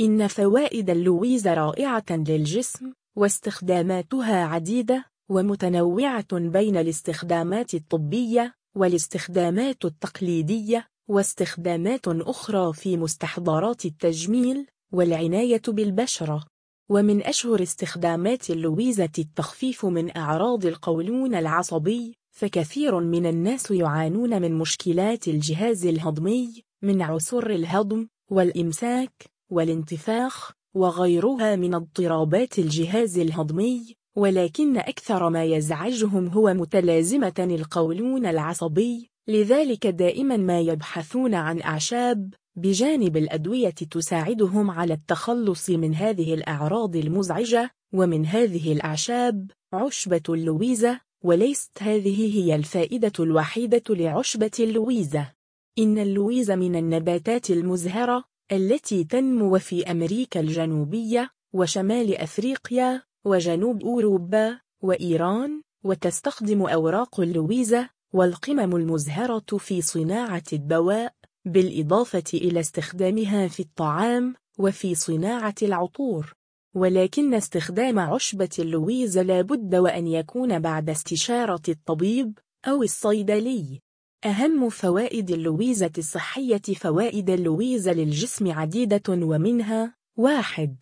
إن فوائد اللويز رائعة للجسم واستخداماتها عديدة ومتنوعة بين الاستخدامات الطبية والاستخدامات التقليدية واستخدامات أخرى في مستحضرات التجميل والعناية بالبشرة. ومن أشهر استخدامات اللويزة التخفيف من أعراض القولون العصبي فكثير من الناس يعانون من مشكلات الجهاز الهضمي من عسر الهضم والإمساك والانتفاخ وغيرها من اضطرابات الجهاز الهضمي ولكن أكثر ما يزعجهم هو متلازمة القولون العصبي لذلك دائما ما يبحثون عن أعشاب بجانب الأدوية تساعدهم على التخلص من هذه الأعراض المزعجة ومن هذه الأعشاب عشبة اللويزة وليست هذه هي الفائدة الوحيدة لعشبة اللويزة. إن اللويز من النباتات المزهرة التي تنمو في أمريكا الجنوبية وشمال أفريقيا وجنوب أوروبا وإيران وتستخدم أوراق اللويزة والقمم المزهرة في صناعة الدواء بالإضافة إلى استخدامها في الطعام وفي صناعة العطور. ولكن استخدام عشبة اللويز لابد وأن يكون بعد استشارة الطبيب أو الصيدلي. أهم فوائد اللويزة الصحية فوائد اللويزة للجسم عديدة ومنها واحد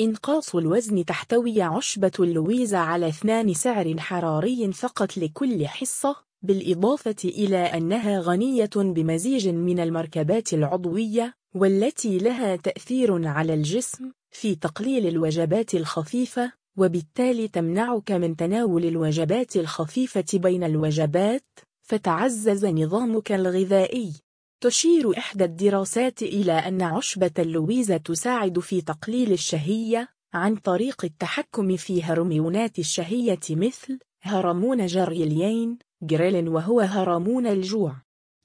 إنقاص الوزن تحتوي عشبة اللويزة على اثنان سعر حراري فقط لكل حصة بالإضافة إلى أنها غنية بمزيج من المركبات العضوية والتي لها تأثير على الجسم في تقليل الوجبات الخفيفة وبالتالي تمنعك من تناول الوجبات الخفيفة بين الوجبات. فتعزز نظامك الغذائي. تشير إحدى الدراسات إلى أن عشبة اللويزة تساعد في تقليل الشهية عن طريق التحكم في هرمونات الشهية مثل هرمون جري اليين جريلين وهو هرمون الجوع.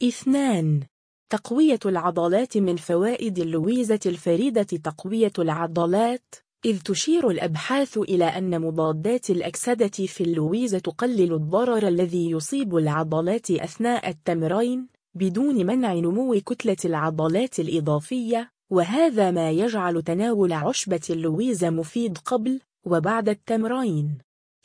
اثنان تقوية العضلات من فوائد اللويزة الفريدة. تقوية العضلات إذ تشير الأبحاث إلى أن مضادات الأكسدة في اللويزة تقلل الضرر الذي يصيب العضلات أثناء التمرين بدون منع نمو كتلة العضلات الإضافية وهذا ما يجعل تناول عشبة اللويزة مفيد قبل وبعد التمرين.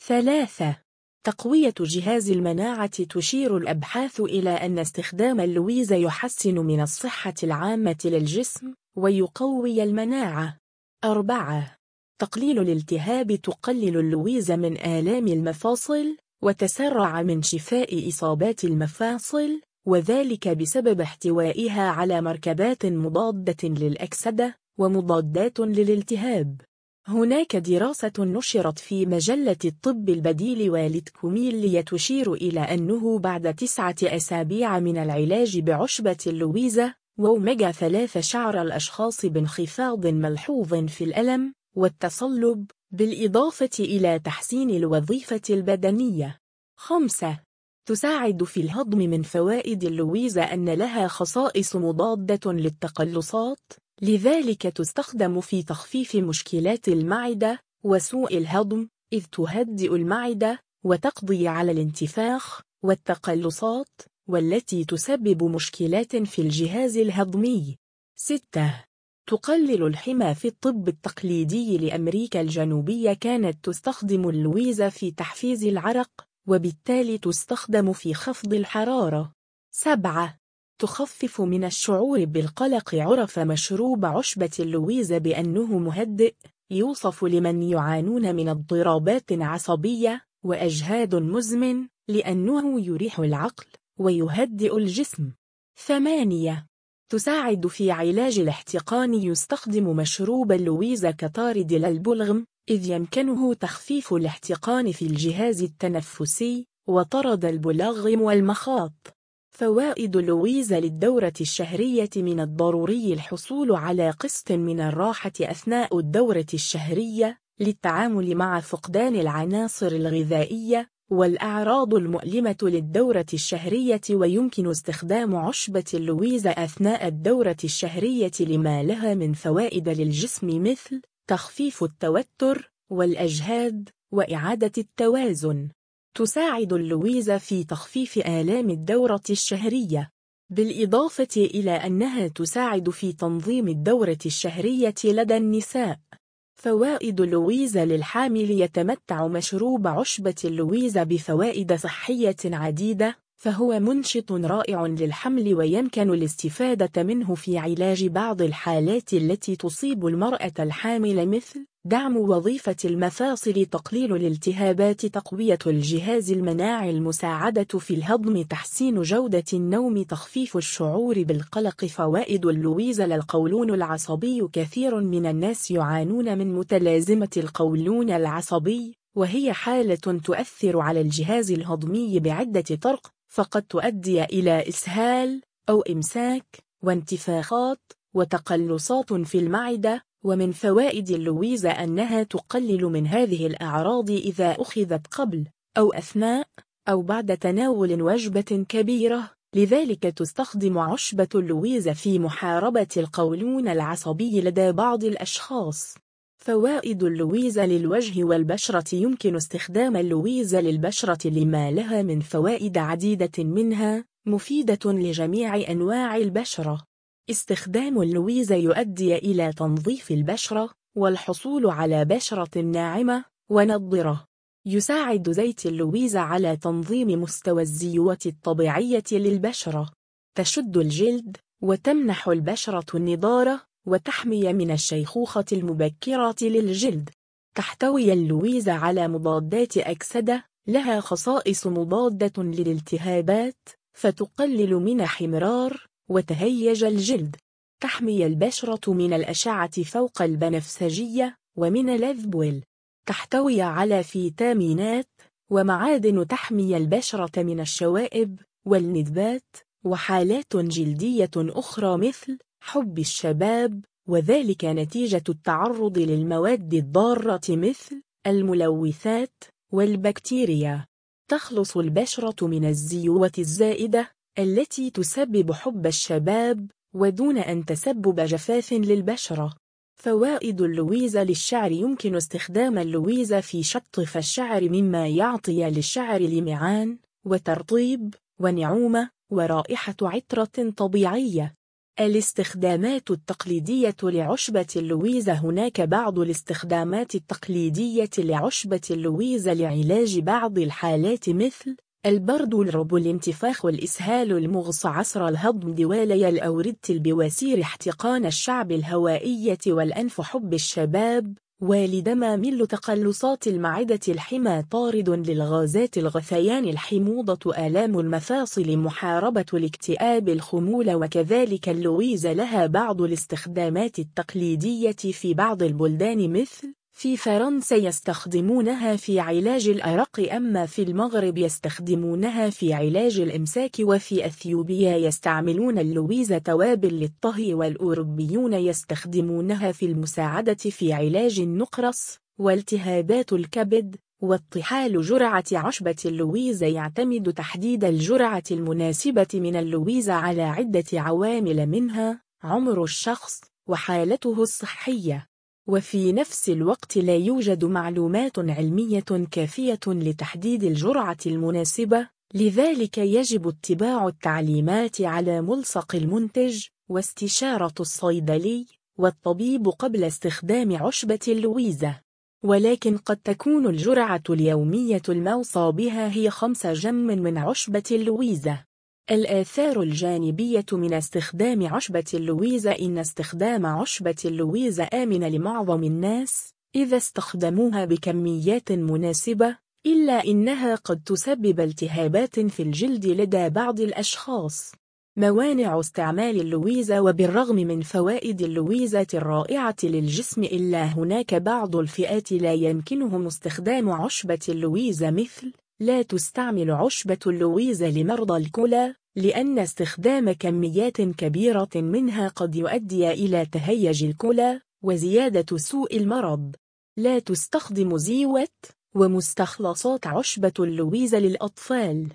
ثلاثة تقوية جهاز المناعة تشير الأبحاث إلى أن استخدام اللويزة يحسن من الصحة العامة للجسم ويقوي المناعة. أربعة تقليل الالتهاب تقلل اللويزة من آلام المفاصل وتسرع من شفاء إصابات المفاصل وذلك بسبب احتوائها على مركبات مضادة للأكسدة ومضادات للالتهاب. هناك دراسة نشرت في مجلة الطب البديل والتكوميل تشير إلى أنه بعد تسعة أسابيع من العلاج بعشبة اللويزة وأوميجا ثلاثة شعر الأشخاص بانخفاض ملحوظ في الألم والتصلب بالإضافة إلى تحسين الوظيفة البدنية. خمسة تساعد في الهضم من فوائد اللويزة أن لها خصائص مضادة للتقلصات لذلك تستخدم في تخفيف مشكلات المعدة وسوء الهضم إذ تهدئ المعدة وتقضي على الانتفاخ والتقلصات والتي تسبب مشكلات في الجهاز الهضمي 6. تقلل الحمى في الطب التقليدي لأمريكا الجنوبية كانت تستخدم اللويزة في تحفيز العرق وبالتالي تستخدم في خفض الحرارة 7. تخفف من الشعور بالقلق عرف مشروب عشبة اللويزة بأنه مهدئ يوصف لمن يعانون من اضطرابات عصبية وأجهاد مزمن لأنه يريح العقل ويهدئ الجسم. ثمانية تساعد في علاج الاحتقان يستخدم مشروب اللويزة كطارد للبلغم إذ يمكنه تخفيف الاحتقان في الجهاز التنفسي وطرد البلغم والمخاط. فوائد لويزا للدورة الشهرية من الضروري الحصول على قسط من الراحة أثناء الدورة الشهرية للتعامل مع فقدان العناصر الغذائية والأعراض المؤلمة للدورة الشهرية ويمكن استخدام عشبة اللويزا أثناء الدورة الشهرية لما لها من فوائد للجسم مثل تخفيف التوتر والأجهاد وإعادة التوازن. تساعد اللويزا في تخفيف آلام الدورة الشهرية بالإضافة إلى أنها تساعد في تنظيم الدورة الشهرية لدى النساء. فوائد اللويزة للحامل يتمتع مشروب عشبة اللويزة بفوائد صحية عديدة. فهو منشط رائع للحمل ويمكن الاستفادة منه في علاج بعض الحالات التي تصيب المرأة الحامل مثل دعم وظيفة المفاصل تقليل الالتهابات تقوية الجهاز المناعي المساعدة في الهضم تحسين جودة النوم تخفيف الشعور بالقلق. فوائد اللويز للقولون العصبي كثير من الناس يعانون من متلازمة القولون العصبي وهي حالة تؤثر على الجهاز الهضمي بعدة طرق. فقد تؤدي إلى إسهال أو إمساك وانتفاخات وتقلصات في المعدة ومن فوائد اللويزة أنها تقلل من هذه الأعراض إذا أخذت قبل أو أثناء أو بعد تناول وجبة كبيرة لذلك تستخدم عشبة اللويزة في محاربة القولون العصبي لدى بعض الأشخاص. فوائد اللويزة للوجه والبشرة. يمكن استخدام اللويزة للبشرة لما لها من فوائد عديدة منها مفيدة لجميع أنواع البشرة. استخدام اللويزة يؤدي إلى تنظيف البشرة والحصول على بشرة ناعمة ونضرة يساعد زيت اللويزة على تنظيم مستوى الزيوة الطبيعية للبشرة. تشد الجلد وتمنح البشرة النضارة وتحمي من الشيخوخة المبكرة للجلد. تحتوي اللويزة على مضادات أكسدة لها خصائص مضادة للالتهابات فتقلل من حمرار وتهيج الجلد. تحمي البشرة من الأشعة فوق البنفسجية ومن الأذبول تحتوي على فيتامينات ومعادن تحمي البشرة من الشوائب والندبات وحالات جلدية أخرى مثل حب الشباب وذلك نتيجة التعرض للمواد الضارة مثل الملوثات والبكتيريا. تخلص البشرة من الزيوة الزائدة التي تسبب حب الشباب ودون أن تسبب جفاف للبشرة. فوائد اللويزة للشعر يمكن استخدام اللويزة في شطف الشعر مما يعطي للشعر لمعان وترطيب ونعومة ورائحة عطرة طبيعية. الاستخدامات التقليدية لعشبة اللويزة هناك بعض الاستخدامات التقليدية لعشبة اللويزة لعلاج بعض الحالات مثل البرد الربو الانتفاخ والإسهال المغص عسر الهضم دوالي الأوردة البواسير احتقان الشعب الهوائية والأنف حب الشباب والدمامل تقلصات المعدة الحمى طارد للغازات الغثيان الحموضة آلام المفاصل محاربة الاكتئاب الخمول وكذلك اللويز لها بعض الاستخدامات التقليدية في بعض البلدان مثل في فرنسا يستخدمونها في علاج الأرق أما في المغرب يستخدمونها في علاج الإمساك وفي أثيوبيا يستعملون اللويز توابل للطهي والأوروبيون يستخدمونها في المساعدة في علاج النقرس والتهابات الكبد والطحال. جرعة عشبة اللويز يعتمد تحديد الجرعة المناسبة من اللويز على عدة عوامل منها عمر الشخص وحالته الصحية. وفي نفس الوقت لا يوجد معلومات علمية كافية لتحديد الجرعة المناسبة لذلك يجب اتباع التعليمات على ملصق المنتج واستشارة الصيدلي والطبيب قبل استخدام عشبة اللويزة. ولكن قد تكون الجرعة اليومية الموصى بها هي خمس جم من عشبة اللويزة. الآثار الجانبية من استخدام عشبة اللويزة. إن استخدام عشبة اللويزة آمن لمعظم الناس إذا استخدموها بكميات مناسبة إلا إنها قد تسبب التهابات في الجلد لدى بعض الأشخاص. موانع استعمال اللويزة وبالرغم من فوائد اللويزة الرائعة للجسم إلا هناك بعض الفئات لا يمكنهم استخدام عشبة اللويزة مثل لا تستعمل عشبة اللويزة لمرضى الكلى لأن استخدام كميات كبيرة منها قد يؤدي إلى تهيج الكلى وزيادة سوء المرض. لا تستخدم زيوت ومستخلصات عشبة اللويزة للأطفال.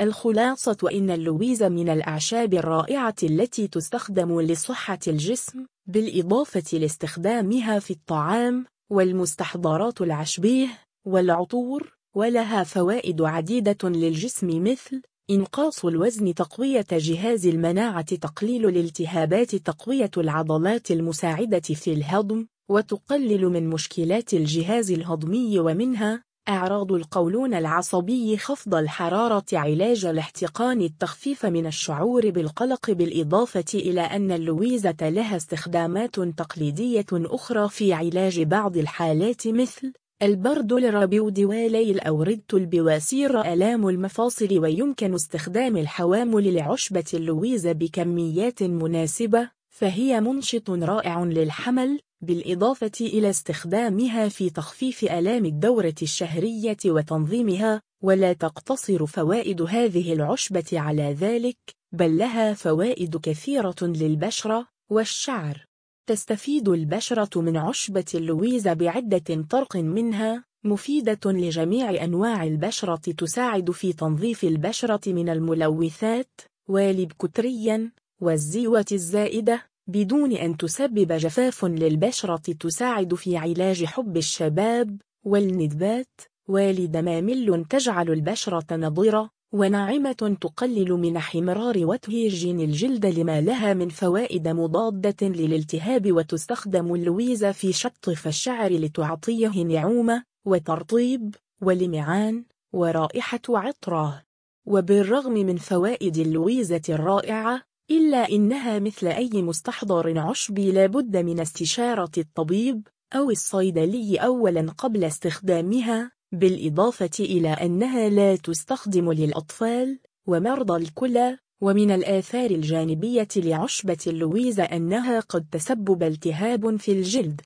الخلاصة إن اللويزة من الأعشاب الرائعة التي تستخدم لصحة الجسم بالإضافة لاستخدامها في الطعام والمستحضرات العشبيه والعطور. ولها فوائد عديدة للجسم مثل إنقاص الوزن تقوية جهاز المناعة تقليل الالتهابات تقوية العضلات المساعدة في الهضم وتقلل من مشكلات الجهاز الهضمي ومنها أعراض القولون العصبي خفض الحرارة علاج الاحتقان التخفيف من الشعور بالقلق بالإضافة إلى أن اللويزة لها استخدامات تقليدية أخرى في علاج بعض الحالات مثل البرد الربيود وليل أو ردت البواسير ألام المفاصل ويمكن استخدام الحوامل لعشبة اللويزة بكميات مناسبة فهي منشط رائع للحمل بالإضافة إلى استخدامها في تخفيف ألام الدورة الشهرية وتنظيمها ولا تقتصر فوائد هذه العشبة على ذلك بل لها فوائد كثيرة للبشرة والشعر. تستفيد البشرة من عشبة اللويزة بعدة طرق منها مفيدة لجميع أنواع البشرة تساعد في تنظيف البشرة من الملوثات والب كتريا والزيوة الزائدة بدون أن تسبب جفاف للبشرة تساعد في علاج حب الشباب والندبات والدمامل تجعل البشرة نضرة وناعمة تقلل من احمرار وتهيجين الجلد لما لها من فوائد مضادة للالتهاب وتستخدم اللويزة في شطف الشعر لتعطيه نعومة وترطيب ولمعان ورائحة عطرة. وبالرغم من فوائد اللويزة الرائعة إلا إنها مثل أي مستحضر عشبي لابد من استشارة الطبيب أو الصيدلي أولا قبل استخدامها بالإضافة إلى أنها لا تستخدم للأطفال ومرضى الكلى ومن الآثار الجانبية لعشبة اللويزة أنها قد تسبب التهاب في الجلد.